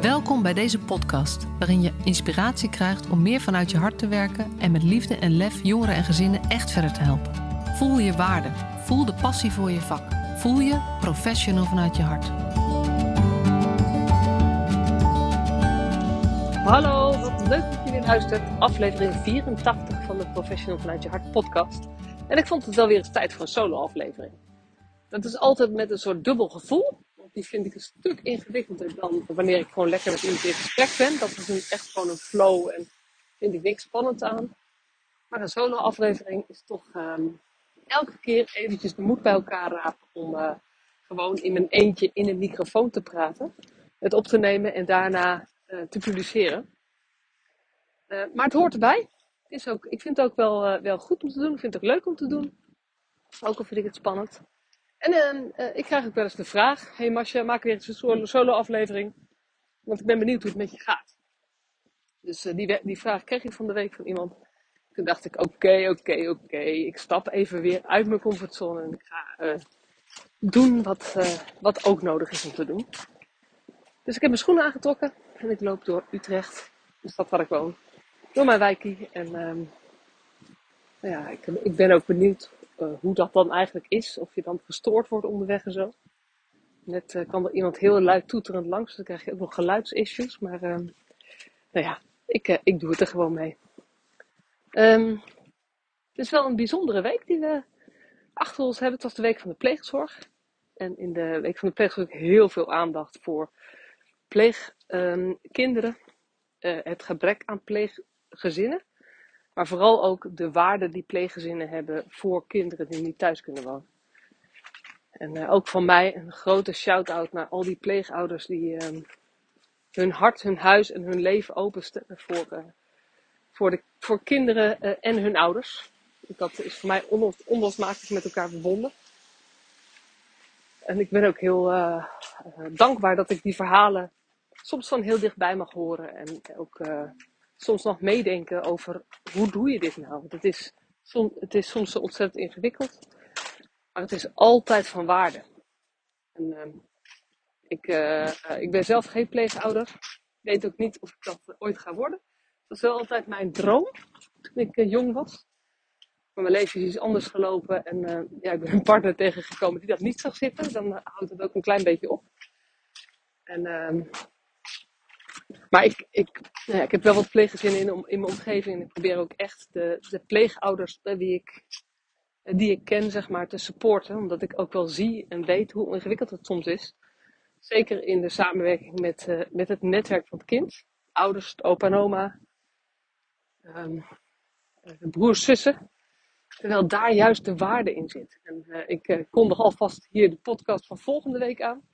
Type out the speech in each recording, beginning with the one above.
Welkom bij deze podcast, waarin je inspiratie krijgt om meer vanuit je hart te werken en met liefde en lef jongeren en gezinnen echt verder te helpen. Voel je waarde, voel de passie voor je vak, voel je professional vanuit je hart. Hallo, wat leuk dat weer luistert. Aflevering 84 van de Professional vanuit je hart podcast. En ik vond het wel weer tijd voor een solo aflevering. Dat is altijd met een soort dubbel gevoel. Die vind ik een stuk ingewikkelder dan wanneer ik gewoon lekker met iemand in gesprek ben. Dat is een, echt gewoon een flow en vind ik niks spannend aan. Maar een solo aflevering is toch ehm, elke keer eventjes de moed bij elkaar rapen om uh, gewoon in mijn eentje in een microfoon te praten. Het op te nemen en daarna uh, te publiceren. Uh, maar het hoort erbij. Is ook, ik vind het ook wel, wel goed om te doen. Ik vind het ook leuk om te doen. Ook al vind ik het spannend. En uh, ik krijg ook wel eens de vraag: Hey Masja, maak weer eens een solo-aflevering. Want ik ben benieuwd hoe het met je gaat. Dus uh, die, die vraag kreeg ik van de week van iemand. Toen dacht ik: Oké, oké, oké. Ik stap even weer uit mijn comfortzone en ik ga uh, doen wat, wat ook nodig is om te doen. Dus ik heb mijn schoenen aangetrokken en ik loop door Utrecht, de stad waar ik woon, door mijn wijkie. En um, nou ja, ik, ik ben ook benieuwd uh, hoe dat dan eigenlijk is. Of je dan gestoord wordt onderweg en zo. Net uh, kwam er iemand heel luid toeterend langs. Dan krijg je ook nog geluidsissues. Maar uh, nou ja, ik, eh, ik doe het er gewoon mee. Um, het is wel een bijzondere week die we achter ons hebben. Het was de week van de pleegzorg. En in de week van de pleegzorg heel veel aandacht voor pleegkinderen. Het gebrek aan pleeggezinnen. Maar vooral ook de waarde die pleeggezinnen hebben voor kinderen die niet thuis kunnen wonen. En uh, ook van mij een grote shout-out naar al die pleegouders die uh, hun hart, hun huis en hun leven openstellen voor, uh, voor, de, voor kinderen en hun ouders. Dat is voor mij onlos, onlosmakelijk met elkaar verbonden. En ik ben ook heel dankbaar dat ik die verhalen soms van heel dichtbij mag horen. En ook soms nog meedenken over hoe doe je dit nou? Want het is, som, het is soms zo ontzettend ingewikkeld, maar het is altijd van waarde. En, uh, ik, uh, ik ben zelf geen pleegouder. Ik weet ook niet of ik dat ooit ga worden. Dat was wel altijd mijn droom toen ik uh, jong was. Maar mijn leven is iets anders gelopen en ja, ik ben een partner tegengekomen die dat niet zag zitten. Dan houdt het ook een klein beetje op. En ehm, maar ik, ik, ik heb wel wat pleeggezinnen in, in mijn omgeving. En ik probeer ook echt de, de pleegouders wie ik, die ik ken, zeg maar, te supporten. Omdat ik ook wel zie en weet hoe ingewikkeld het soms is. Zeker in de samenwerking met, uh, met het netwerk van het kind. Ouders, opa en oma. Um, broers, zussen. Terwijl daar juist de waarde in zit. En ik uh, kondig alvast hier de podcast van volgende week aan.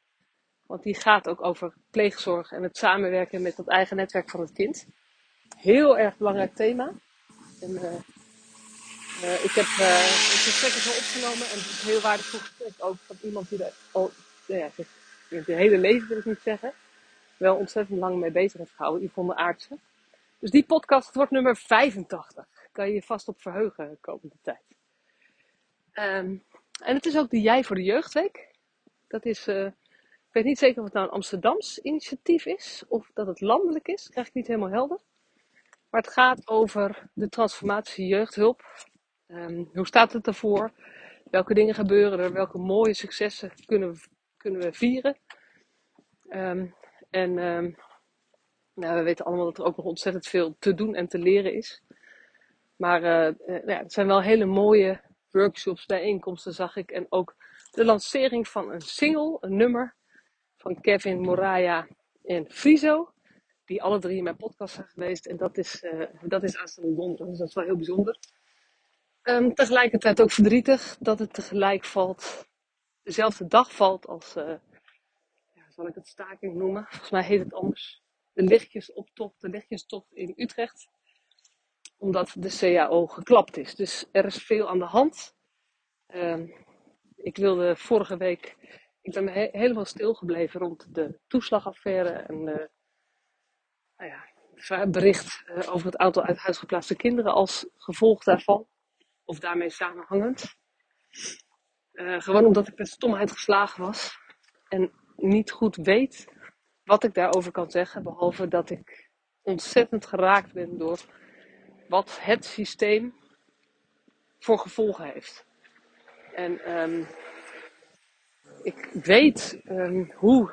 Want die gaat ook over pleegzorg en het samenwerken met het eigen netwerk van het kind. Heel erg belangrijk thema. En, uh, uh, ik heb uh, het gesprek is al opgenomen en het is heel waardevol gesprek ook van iemand die er al, nou ja, het hele leven wil ik niet zeggen, wel ontzettend lang mee bezig heeft gehouden, Yvonne Aartsen. Dus die podcast wordt nummer 85. Kan je je vast op verheugen de komende tijd. Um, en het is ook de Jij voor de Jeugdweek. Dat is ik weet niet zeker of het nou een Amsterdams initiatief is of dat het landelijk is. Dat krijg ik niet helemaal helder. Maar het gaat over de transformatie jeugdhulp. Um, hoe staat het ervoor? Welke dingen gebeuren er? Welke mooie successen kunnen we, kunnen we vieren? Um, en um, nou, we weten allemaal dat er ook nog ontzettend veel te doen en te leren is. Maar uh, uh, ja, het zijn wel hele mooie workshops, bijeenkomsten zag ik. En ook de lancering van een single, een nummer van Kevin, Moraya en Friso. Die alle drie in mijn podcast zijn geweest. En dat is, uh, dat is aanstaande donderdag. Dus dat is wel heel bijzonder. Um, tegelijkertijd ook verdrietig dat het tegelijk valt. Dezelfde dag valt als, uh, ja, zal ik het staking noemen? Volgens mij heet het anders. De lichtjesoptocht, de lichtjestocht in Utrecht. Omdat de CAO geklapt is. Dus er is veel aan de hand. Um, ik wilde vorige week ik ben he helemaal stilgebleven rond de toeslagaffaire en uh, nou ja, het bericht uh, over het aantal uit huis geplaatste kinderen als gevolg daarvan, of daarmee samenhangend. Uh, gewoon omdat ik met stomheid geslagen was en niet goed weet wat ik daarover kan zeggen, behalve dat ik ontzettend geraakt ben door wat het systeem voor gevolgen heeft. En um, ik weet um, hoe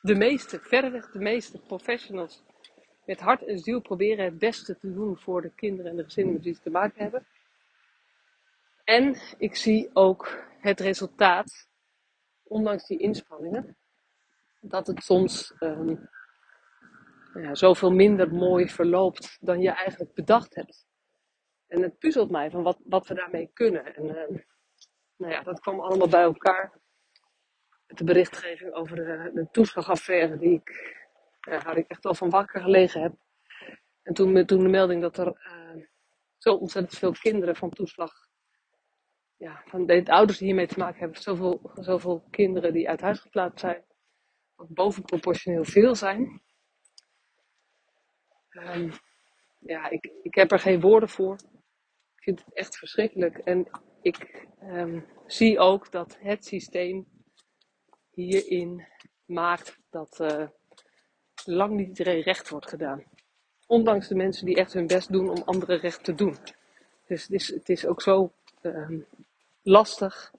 de meeste, verreweg de meeste professionals met hart en ziel proberen het beste te doen voor de kinderen en de gezinnen met wie ze te maken hebben. En ik zie ook het resultaat, ondanks die inspanningen, dat het soms um, ja, zoveel minder mooi verloopt dan je eigenlijk bedacht hebt. En het puzzelt mij van wat, wat we daarmee kunnen. En uh, nou ja, dat kwam allemaal bij elkaar. De berichtgeving over de, de toeslagaffaire, die ik, uh, waar ik echt wel van wakker gelegen heb. En toen, toen de melding dat er uh, zo ontzettend veel kinderen van toeslag, ja, van de, de, ouders die hiermee te maken hebben, zoveel, zoveel kinderen die uit huis geplaatst zijn, wat bovenproportioneel veel zijn. Um, ja, ik, ik heb er geen woorden voor. Ik vind het echt verschrikkelijk. En ik um, zie ook dat het systeem hierin maakt dat uh, lang niet iedereen recht wordt gedaan. Ondanks de mensen die echt hun best doen om anderen recht te doen. Dus het is, het is ook zo um, lastig.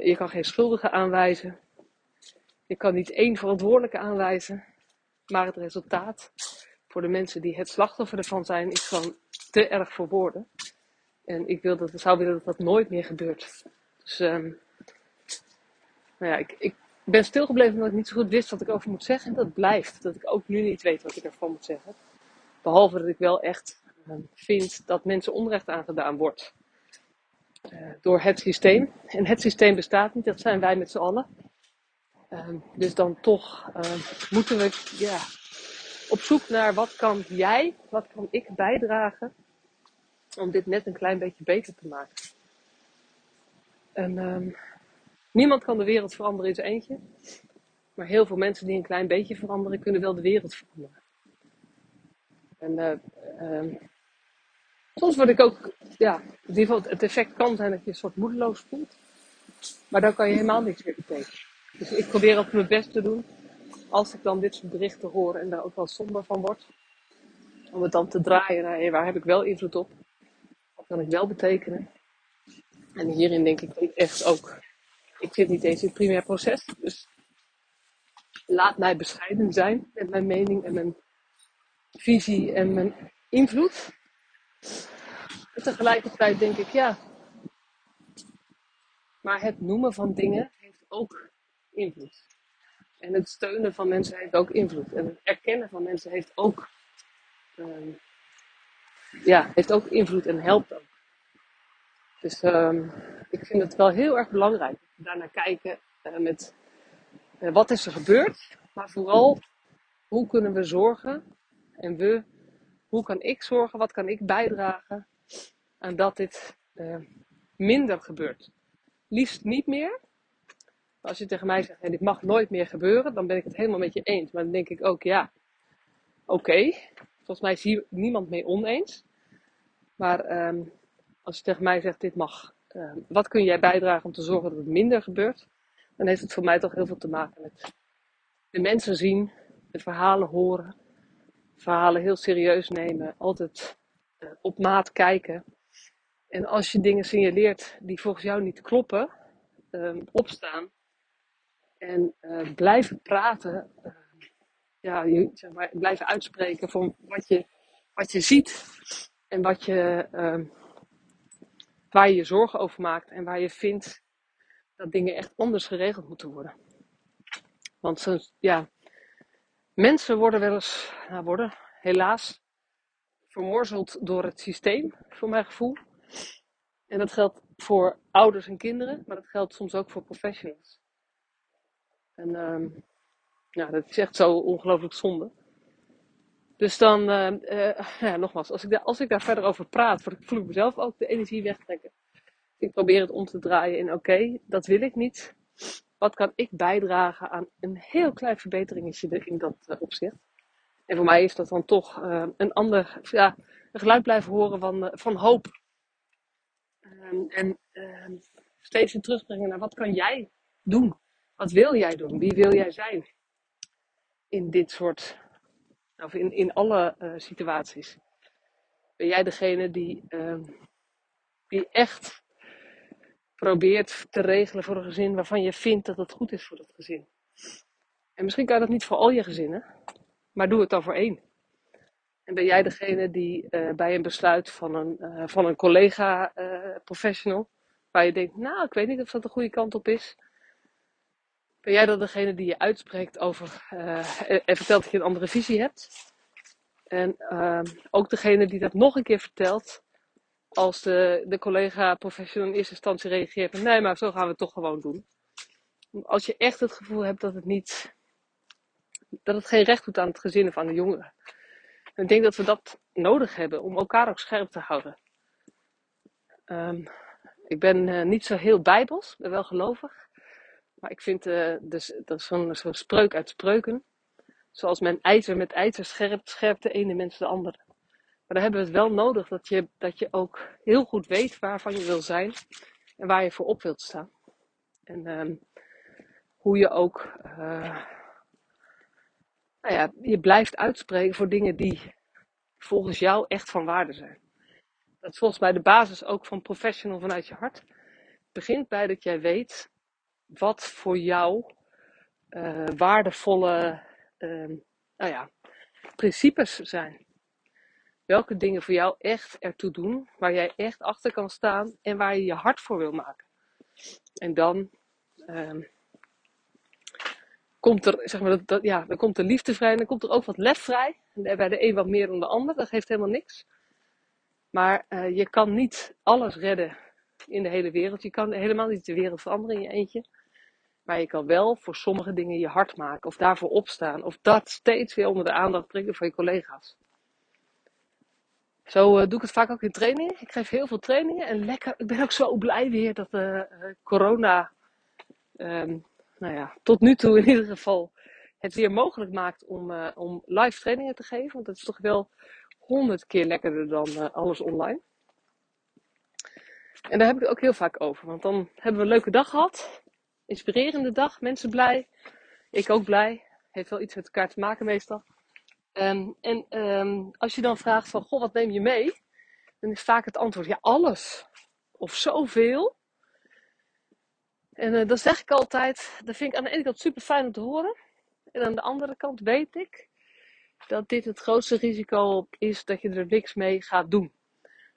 Je kan geen schuldige aanwijzen. Je kan niet één verantwoordelijke aanwijzen. Maar het resultaat voor de mensen die het slachtoffer ervan zijn, is gewoon te erg voor woorden. En ik wil dat, zou willen dat dat nooit meer gebeurt. Dus, um, nou ja, ik, ik ben stilgebleven omdat ik niet zo goed wist wat ik over moet zeggen. En dat blijft. Dat ik ook nu niet weet wat ik ervan moet zeggen. Behalve dat ik wel echt um, vind dat mensen onrecht aangedaan wordt. Uh, door het systeem. En het systeem bestaat niet, dat zijn wij met z'n allen. Um, dus dan toch moeten we ja, op zoek naar wat kan jij, wat kan ik bijdragen om dit net een klein beetje beter te maken. En um, niemand kan de wereld veranderen in zijn eentje. Maar heel veel mensen die een klein beetje veranderen, kunnen wel de wereld veranderen. En uh, um, soms word ik ook, ja, in ieder geval het effect kan zijn dat je een soort moedeloos voelt. Maar dan kan je helemaal niks meer betekenen. Dus ik probeer ook mijn best te doen als ik dan dit soort berichten hoor en daar ook wel somber van word, om het dan te draaien naar waar heb ik wel invloed op? Wat kan ik wel betekenen? En hierin denk ik echt ook, ik zit niet eens in het primair proces, dus laat mij bescheiden zijn met mijn mening en mijn visie en mijn invloed. En tegelijkertijd denk ik, ja, maar het noemen van dingen heeft ook invloed. En het steunen van mensen heeft ook invloed. En het erkennen van mensen heeft ook, um, ja, heeft ook invloed en helpt ook. Dus um, ik vind het wel heel erg belangrijk. Daarnaar kijken uh, met uh, wat is er gebeurd. Maar vooral, hoe kunnen we zorgen. En we, hoe kan ik zorgen, wat kan ik bijdragen aan dat dit uh, minder gebeurt. Liefst niet meer, als je tegen mij zegt, hey, dit mag nooit meer gebeuren, dan ben ik het helemaal met je eens. Maar dan denk ik ook, ja, oké. Volgens mij zie je niemand mee oneens. Maar um, als je tegen mij zegt, dit mag, um, wat kun jij bijdragen om te zorgen dat het minder gebeurt? Dan heeft het voor mij toch heel veel te maken met de mensen zien, de verhalen horen, verhalen heel serieus nemen, altijd uh, op maat kijken. En als je dingen signaleert die volgens jou niet kloppen, um, opstaan en uh, blijven praten, ja, zeg maar, blijven uitspreken van wat je, wat je ziet en wat je, uh, waar je je zorgen over maakt en waar je vindt dat dingen echt anders geregeld moeten worden. Want ja, mensen worden wel eens, nou worden helaas vermorzeld door het systeem, voor mijn gevoel. En dat geldt voor ouders en kinderen, maar dat geldt soms ook voor professionals. En um, dat is echt zo ongelooflijk zonde. Dus dan, uh, uh, ja, nogmaals, als ik, daar, als ik daar verder over praat, voel ik mezelf ook de energie wegtrekken. Ik probeer het om te draaien in, oké, dat wil ik niet. Wat kan ik bijdragen aan een heel klein verbeteringetje in dat uh, opzicht? En voor mij is dat dan toch een ander, ja, een geluid blijven horen van, van hoop. Um, en ehm, steeds weer terugbrengen naar wat kan jij doen? Wat wil jij doen? Wie wil jij zijn? in dit soort, of in, in alle uh, situaties? Ben jij degene die, uh, die echt probeert te regelen voor een gezin waarvan je vindt dat het goed is voor dat gezin? En misschien kan dat niet voor al je gezinnen, maar doe het dan voor één. En ben jij degene die uh, bij een besluit van een, uh, van een collega professional, waar je denkt, nou, ik weet niet of dat de goede kant op is. Ben jij dan degene die je uitspreekt over en vertelt dat je een andere visie hebt? En ehm, ook degene die dat nog een keer vertelt, als de, de collega professional in eerste instantie reageert van nee, maar zo gaan we het toch gewoon doen. Als je echt het gevoel hebt dat het niet, dat het geen recht doet aan het gezin of aan de jongeren. En ik denk dat we dat nodig hebben om elkaar ook scherp te houden. Um, ik ben uh, niet zo heel bijbels, ben wel gelovig. Maar ik vind, dus, dat is zo'n zo spreuk uit spreuken. Zoals men ijzer met ijzer scherpt, scherpt de ene mens de andere. Maar dan hebben we het wel nodig dat je, dat je ook heel goed weet waarvan je wil zijn en waar je voor op wilt staan. En um, hoe je ook uh, nou ja, je blijft uitspreken voor dingen die volgens jou echt van waarde zijn. Dat is volgens mij de basis ook van professional vanuit je hart. Het begint bij dat jij weet wat voor jou uh, waardevolle uh, nou ja, principes zijn. Welke dingen voor jou echt ertoe doen, waar jij echt achter kan staan en waar je je hart voor wil maken. En dan uh, komt er, zeg maar, dat, ja, dan komt de liefde vrij en dan komt er ook wat lef vrij. En bij de een wat meer dan de ander, dat geeft helemaal niks. Maar uh, je kan niet alles redden in de hele wereld. Je kan helemaal niet de wereld veranderen in je eentje. Maar je kan wel voor sommige dingen je hart maken of daarvoor opstaan. Of dat steeds weer onder de aandacht brengen van je collega's. Zo uh, doe ik het vaak ook in trainingen. Ik geef heel veel trainingen en lekker. Ik ben ook zo blij weer dat uh, corona, um, nou ja, tot nu toe in ieder geval, het weer mogelijk maakt om, om live trainingen te geven. Want dat is toch wel honderd keer lekkerder dan alles online. En daar heb ik het ook heel vaak over. Want dan hebben we een leuke dag gehad. Inspirerende dag. Mensen blij. Ik ook blij. Heeft wel iets met elkaar te maken meestal. Um, en um, als je dan vraagt van, goh, wat neem je mee? Dan is vaak het antwoord, ja, alles. Of zoveel. En uh, dan zeg ik altijd, dat vind ik aan de ene kant super fijn om te horen. En aan de andere kant weet ik dat dit het grootste risico is dat je er niks mee gaat doen.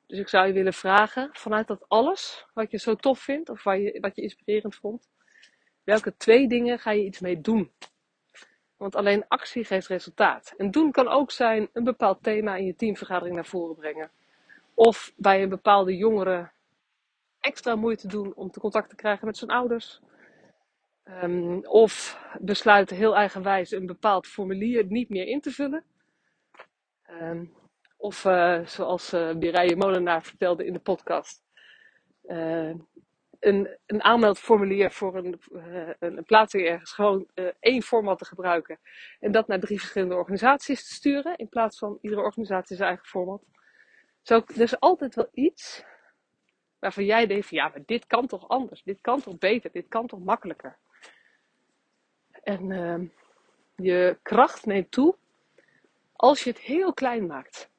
Dus ik zou je willen vragen, vanuit dat alles wat je zo tof vindt, of je, wat je inspirerend vond, welke twee dingen ga je iets mee doen? Want alleen actie geeft resultaat. En doen kan ook zijn een bepaald thema in je teamvergadering naar voren brengen. Of bij een bepaalde jongere extra moeite doen om te contact te krijgen met zijn ouders. Um, of besluiten heel eigenwijs een bepaald formulier niet meer in te vullen. Um, of uh, zoals uh, Molenaar vertelde in de podcast. Uh, een, een aanmeldformulier voor een, uh, een plaatsing ergens gewoon uh, één format te gebruiken. En dat naar drie verschillende organisaties te sturen. In plaats van iedere organisatie zijn eigen format. Zo, er is altijd wel iets waarvan jij denkt ja, maar dit kan toch anders. Dit kan toch beter. Dit kan toch makkelijker. En uh, je kracht neemt toe als je het heel klein maakt.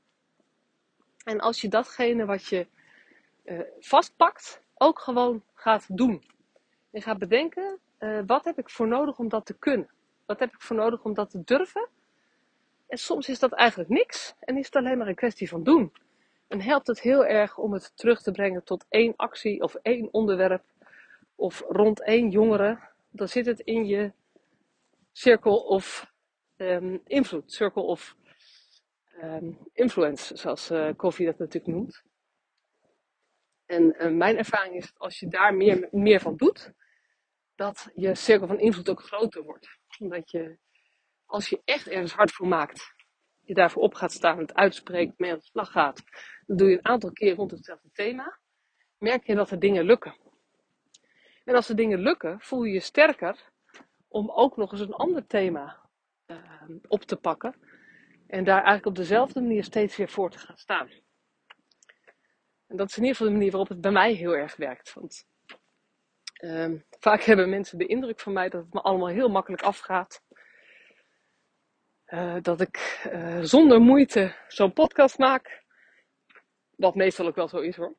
En als je datgene wat je uh, vastpakt, ook gewoon gaat doen. En gaat bedenken, uh, wat heb ik voor nodig om dat te kunnen? Wat heb ik voor nodig om dat te durven? En soms is dat eigenlijk niks en is het alleen maar een kwestie van doen. En helpt het heel erg om het terug te brengen tot één actie of één onderwerp of rond één jongere. Dan zit het in je cirkel of um, invloed, circle of um, influence, zoals uh, Koffie dat natuurlijk noemt. En uh, mijn ervaring is dat als je daar meer, meer van doet, dat je cirkel van invloed ook groter wordt. Omdat je, als je echt ergens hard voor maakt, je daarvoor op gaat staan, het uitspreekt, mee aan de slag gaat, dan doe je een aantal keer rond hetzelfde thema, merk je dat er dingen lukken. En als er dingen lukken, voel je je sterker om ook nog eens een ander thema uh, op te pakken. En daar eigenlijk op dezelfde manier steeds weer voor te gaan staan. En dat is in ieder geval de manier waarop het bij mij heel erg werkt. Want uh, vaak hebben mensen de indruk van mij dat het me allemaal heel makkelijk afgaat. eh, dat ik eh, zonder moeite zo'n podcast maak. Wat meestal ook wel zo is hoor.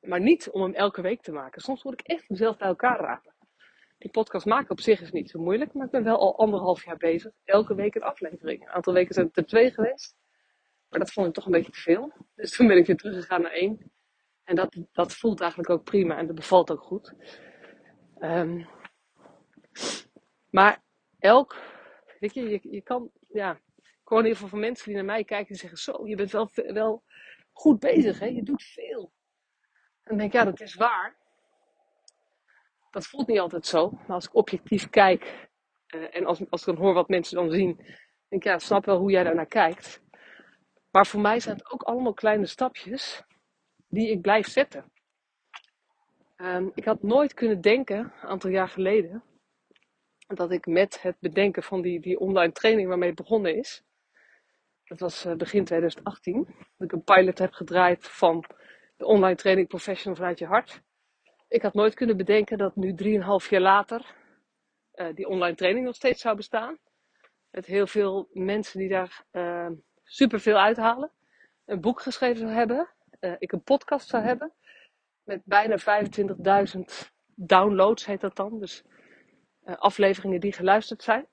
Maar niet om hem elke week te maken. Soms moet ik echt mezelf bij elkaar raken. Die podcast maken op zich is niet zo moeilijk, maar ik ben wel al anderhalf jaar bezig. Elke week een aflevering. Een aantal weken zijn het er twee geweest. Maar dat vond ik toch een beetje te veel. Dus toen ben ik weer teruggegaan naar één. En dat, dat voelt eigenlijk ook prima en dat bevalt ook goed. Um, maar elk, weet je, je, je kan, ja, gewoon in ieder geval van mensen die naar mij kijken en zeggen: Zo, je bent wel, wel goed bezig, hè? je doet veel. En dan denk ik: Ja, dat is waar. Dat voelt niet altijd zo. Maar als ik objectief kijk uh, en als, als ik dan hoor wat mensen dan zien, denk ik: Ja, snap wel hoe jij daar naar kijkt. Maar voor mij zijn het ook allemaal kleine stapjes die ik blijf zetten. Um, ik had nooit kunnen denken, een aantal jaar geleden, dat ik met het bedenken van die, die online training waarmee het begonnen is, dat was uh, begin 2018, dat ik een pilot heb gedraaid van de online training professional vanuit je hart. Ik had nooit kunnen bedenken dat nu 3,5 jaar later uh, die online training nog steeds zou bestaan. Met heel veel mensen die daar uh, super veel uithalen. Een boek geschreven zou hebben. ik een podcast zou hebben met bijna 25.000 downloads, heet dat dan. Dus uh, afleveringen die geluisterd zijn.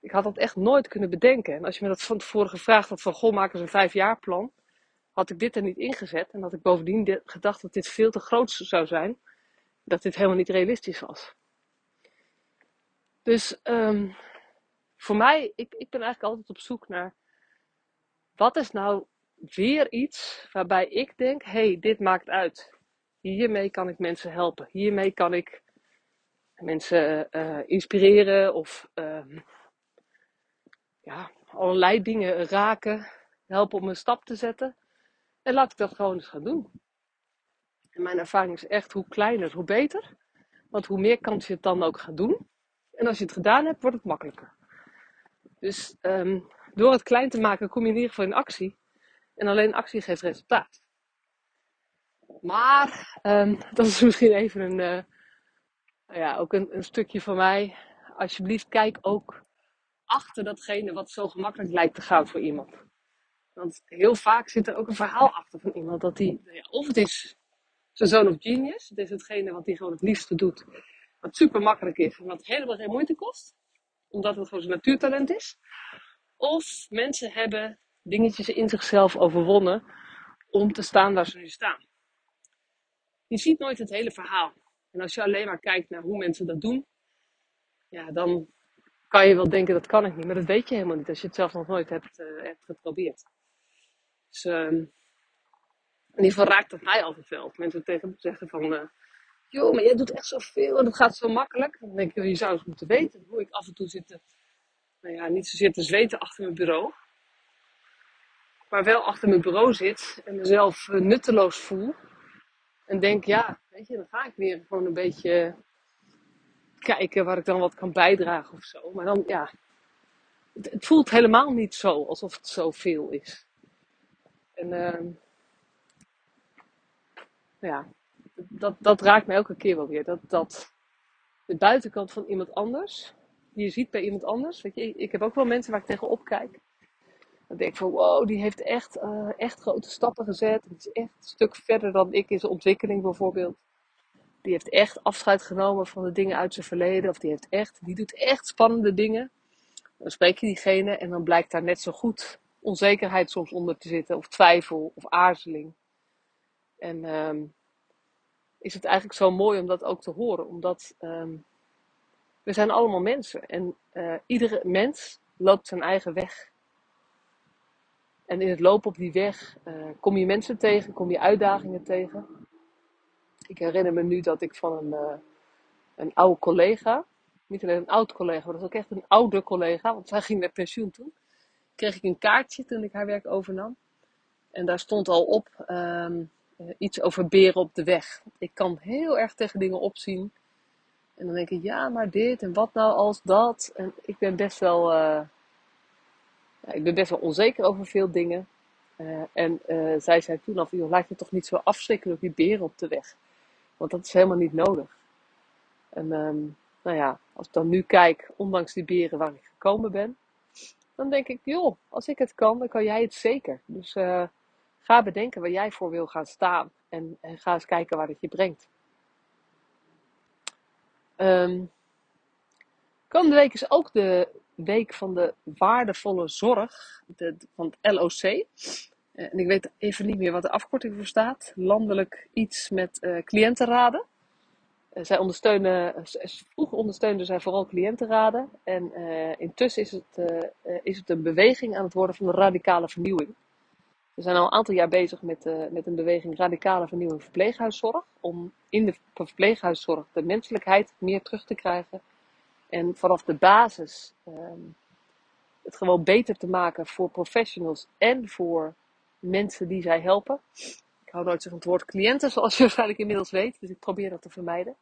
Ik had dat echt nooit kunnen bedenken. En als je me dat van tevoren gevraagd had van, goh, maak eens een vijfjaarplan. Had ik dit er niet ingezet. En had ik bovendien gedacht dat dit veel te groot zou zijn. Dat dit helemaal niet realistisch was. Dus um, voor mij, ik, ik ben eigenlijk altijd op zoek naar... Wat is nou weer iets waarbij ik denk, hey, dit maakt uit. Hiermee kan ik mensen helpen. Hiermee kan ik mensen uh, inspireren of uh, ja, allerlei dingen raken, helpen om een stap te zetten. En laat ik dat gewoon eens gaan doen. En mijn ervaring is echt hoe kleiner, hoe beter. Want hoe meer kans je het dan ook gaat doen. En als je het gedaan hebt, wordt het makkelijker. Dus um, door het klein te maken kom je in ieder geval in actie. En alleen actie geeft resultaat. Maar um, dat is misschien even een, uh, ja, ook een, een, stukje van mij. Alsjeblieft, kijk ook achter datgene wat zo gemakkelijk lijkt te gaan voor iemand. Want heel vaak zit er ook een verhaal achter van iemand. Dat die, ja, of het is zijn zoon of genius. Het is hetgene wat hij gewoon het liefste doet. Wat super makkelijk is en wat helemaal geen moeite kost. Omdat het gewoon zijn natuurtalent is. Of mensen hebben dingetjes in zichzelf overwonnen om te staan waar ze nu staan. Je ziet nooit het hele verhaal. En als je alleen maar kijkt naar hoe mensen dat doen, ja, dan kan je wel denken dat kan ik niet. Maar dat weet je helemaal niet als je het zelf nog nooit hebt, uh, hebt geprobeerd. Dus uh, in ieder geval raakt het mij altijd wel. Mensen tegen me zeggen van, uh, joh, maar jij doet echt zoveel en dat gaat zo makkelijk. Dan denk ik, je zou eens moeten weten hoe ik af en toe zit te, nou ja, niet zozeer te zweten achter mijn bureau. Maar wel achter mijn bureau zit en mezelf uh, nutteloos voel en denk, ja, weet je, dan ga ik weer gewoon een beetje kijken waar ik dan wat kan bijdragen of zo. Maar dan, ja, het, voelt helemaal niet zo alsof het zoveel is. En uh, ja, dat, dat raakt me elke keer wel weer. Dat, dat de buitenkant van iemand anders, je ziet bij iemand anders. Weet je, ik heb ook wel mensen waar ik tegenop kijk. Dan denk ik van wow, die heeft echt, uh, echt grote stappen gezet. Die is echt een stuk verder dan ik in zijn ontwikkeling bijvoorbeeld. Die heeft echt afscheid genomen van de dingen uit zijn verleden. Of die, heeft echt, die doet echt spannende dingen. Dan spreek je diegene en dan blijkt daar net zo goed onzekerheid soms onder te zitten. Of twijfel of aarzeling. En um, is het eigenlijk zo mooi om dat ook te horen. Omdat um, we zijn allemaal mensen. En uh, iedere mens loopt zijn eigen weg. En in het lopen op die weg uh, kom je mensen tegen, kom je uitdagingen tegen. Ik herinner me nu dat ik van een, uh, een oude collega, niet alleen een oud collega, maar dat is ook echt een oude collega, want zij ging met pensioen toen. Kreeg ik een kaartje toen ik haar werk overnam. En daar stond al op uh, iets over beren op de weg. Ik kan heel erg tegen dingen opzien. En dan denk ik, ja, maar dit en wat nou als dat. En ik ben best wel ik ben best wel onzeker over veel dingen. Uh, en uh, zij zei toen al, joh, laat je toch niet zo afschrikken door die beren op de weg. Want dat is helemaal niet nodig. En um, nou ja, als ik dan nu kijk, ondanks die beren waar ik gekomen ben, dan denk ik, joh, als ik het kan, dan kan jij het zeker. Dus ga bedenken waar jij voor wil gaan staan. En, en ga eens kijken waar het je brengt. Um, komende week is ook de week van de waardevolle zorg de, van het LOC. Uh, en ik weet even niet meer wat de afkorting voor staat. Landelijk iets met uh, cliëntenraden. Uh, zij ondersteunen, vroeger ondersteunden zij vooral cliëntenraden. En intussen is het, is het een beweging aan het worden van de radicale vernieuwing. We zijn al een aantal jaar bezig met, uh, met een beweging radicale vernieuwing verpleeghuiszorg. Om in de verpleeghuiszorg de menselijkheid meer terug te krijgen. En vanaf de basis um, het gewoon beter te maken voor professionals en voor mensen die zij helpen. Ik hou nooit zo van het woord cliënten, zoals je waarschijnlijk inmiddels weet. Dus ik probeer dat te vermijden.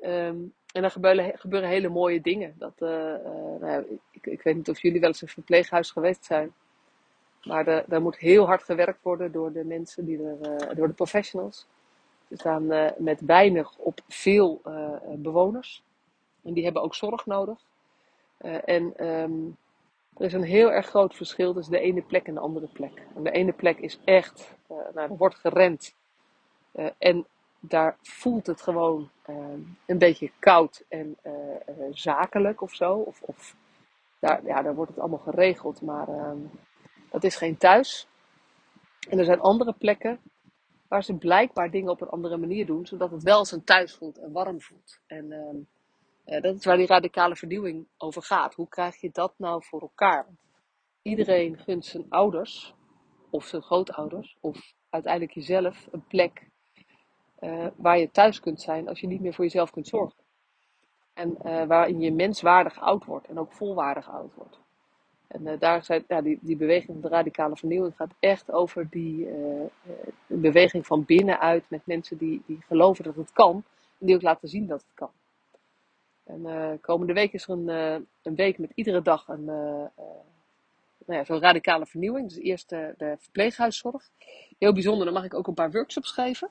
Um, en dan gebeuren, gebeuren, hele mooie dingen. Dat, uh, uh, nou ik, ik, weet niet of jullie wel eens een verpleeghuis geweest zijn. Maar daar moet heel hard gewerkt worden door de mensen, die er, uh, door de professionals. Ze staan uh, met weinig op veel uh, bewoners. En die hebben ook zorg nodig. en um, er is een heel erg groot verschil tussen de ene plek en de andere plek. De ene plek is echt, nou, er wordt gerend. en daar voelt het gewoon ehm, een beetje koud en zakelijk of zo. Of, of daar, ja, daar wordt het allemaal geregeld. Maar ehm, dat is geen thuis. En er zijn andere plekken waar ze blijkbaar dingen op een andere manier doen, zodat het wel als een thuis voelt en warm voelt. En uh, dat is waar die radicale vernieuwing over gaat. Hoe krijg je dat nou voor elkaar? Iedereen gunt zijn ouders, of zijn grootouders, of uiteindelijk jezelf een plek uh, waar je thuis kunt zijn als je niet meer voor jezelf kunt zorgen. En uh, waarin je menswaardig oud wordt en ook volwaardig oud wordt. En uh, daar zijn, ja, die, die beweging van de radicale vernieuwing gaat echt over die uh, beweging van binnenuit met mensen die, die geloven dat het kan en die ook laten zien dat het kan. En komende week is er een, een week met iedere dag een nou ja, zo'n radicale vernieuwing. Dus eerst de verpleeghuiszorg. Heel bijzonder, dan mag ik ook een paar workshops geven.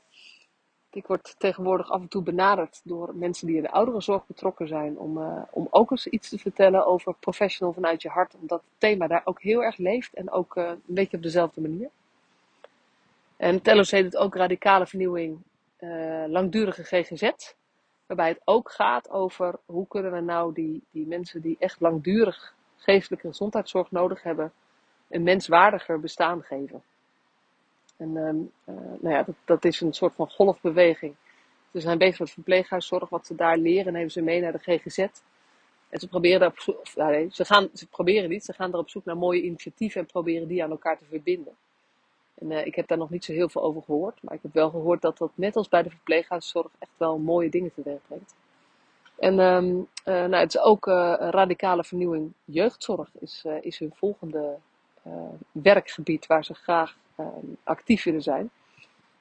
Ik word tegenwoordig af en toe benaderd door mensen die in de ouderenzorg betrokken zijn. Om, uh, om ook eens iets te vertellen over professional vanuit je hart. Omdat het thema daar ook heel erg leeft en ook uh, een beetje op dezelfde manier. En het LOC doet ook radicale vernieuwing uh, langdurige GGZ. Waarbij het ook gaat over hoe kunnen we nou die, die mensen die echt langdurig geestelijke gezondheidszorg nodig hebben. Een menswaardiger bestaan geven. En um, uh, nou ja, dat, dat, is een soort van golfbeweging. Ze zijn bezig met verpleeghuiszorg, wat ze daar leren, nemen ze mee naar de GGZ. En ze proberen, op zoek, of, nee, ze, gaan, ze proberen niet, ze gaan er op zoek naar mooie initiatieven en proberen die aan elkaar te verbinden. En uh, ik heb daar nog niet zo heel veel over gehoord, maar ik heb wel gehoord dat dat net als bij de verpleeghuiszorg echt wel mooie dingen teweeg brengt. En um, uh, nou, het is ook radicale vernieuwing jeugdzorg is, is hun volgende werkgebied waar ze graag Ehm, actief willen zijn.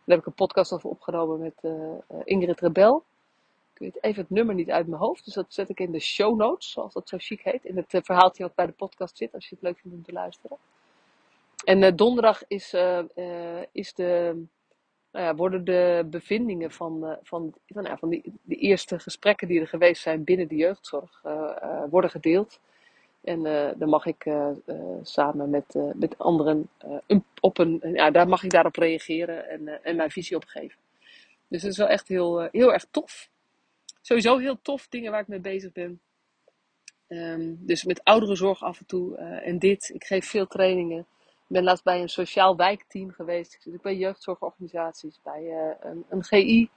Daar heb ik een podcast over opgenomen met uh, Ingrid Rebel. Ik weet even het nummer niet uit mijn hoofd, dus dat zet ik in de show notes, zoals dat zo chic heet. In het uh, verhaaltje wat bij de podcast zit, als je het leuk vindt om te luisteren. En donderdag is, is de, nou ja, worden de bevindingen van, van, van, nou van die, de eerste gesprekken die er geweest zijn binnen de jeugdzorg worden gedeeld. En uh, mag ik uh, uh, samen met, met anderen op een, ja, daar mag ik daarop reageren en, en mijn visie op geven. Dus het is wel echt heel, heel erg tof. Sowieso heel tof dingen waar ik mee bezig ben. Um, dus met ouderenzorg af en toe en dit. Ik geef veel trainingen. Ik ben laatst bij een sociaal wijkteam geweest. Ik zit bij jeugdzorgorganisaties, bij een, een GI.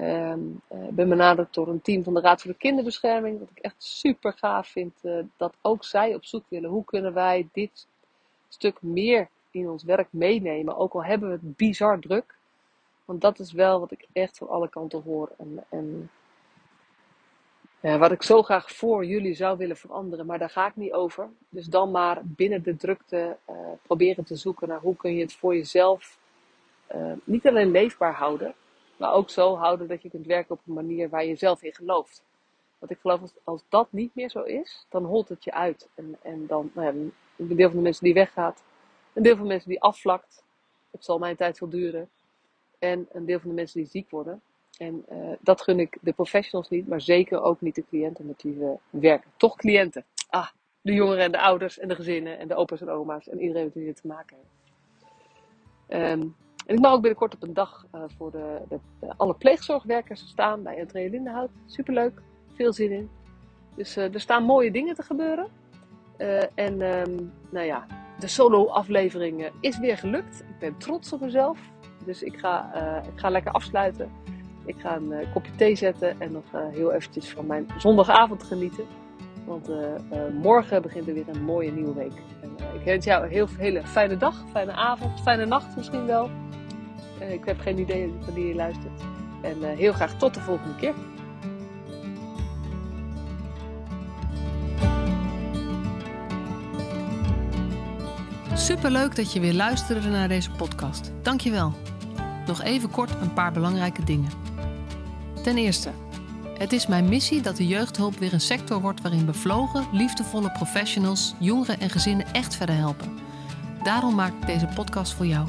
Um, uh, ben benaderd door een team van de Raad voor de Kinderbescherming. Wat ik echt super gaaf vind. Uh, dat ook zij op zoek willen. Hoe kunnen wij dit stuk meer in ons werk meenemen? Ook al hebben we het bizar druk. Want dat is wel wat ik echt van alle kanten hoor. En, en wat ik zo graag voor jullie zou willen veranderen. Maar daar ga ik niet over. Dus dan maar binnen de drukte uh, proberen te zoeken naar hoe kun je het voor jezelf niet alleen leefbaar houden maar ook zo houden dat je kunt werken op een manier waar je zelf in gelooft. Want ik geloof als, als dat niet meer zo is, dan holt het je uit. En, en dan, nou een deel van de mensen die weggaat, een deel van de mensen die afvlakt. Het zal mijn tijd veel duren. En een deel van de mensen die ziek worden. En uh, dat gun ik de professionals niet, maar zeker ook niet de cliënten met wie we werken. Toch cliënten. Ah, de jongeren en de ouders en de gezinnen en de opa's en oma's en iedereen die er te maken heeft. Ehm, en ik mag ook binnenkort op een dag uh, voor de, de, alle pleegzorgwerkers staan bij Entree Lindenhout. Superleuk, veel zin in. Dus uh, er staan mooie dingen te gebeuren. Uh, en um, nou ja, de solo-aflevering is weer gelukt. Ik ben trots op mezelf. Dus ik ga, ik ga lekker afsluiten. Ik ga een kopje thee zetten en nog heel eventjes van mijn zondagavond genieten. Want morgen begint er weer een mooie nieuwe week. En, ik wens jou een heel, hele fijne dag, fijne avond, fijne nacht misschien wel. Uh, ik heb geen idee wanneer je luistert. En uh, heel graag tot de volgende keer. Superleuk dat je weer luisterde naar deze podcast. Dankjewel. Nog even kort een paar belangrijke dingen. Ten eerste, het is mijn missie dat de jeugdhulp weer een sector wordt waarin bevlogen, liefdevolle professionals jongeren en gezinnen echt verder helpen. Daarom maak ik deze podcast voor jou.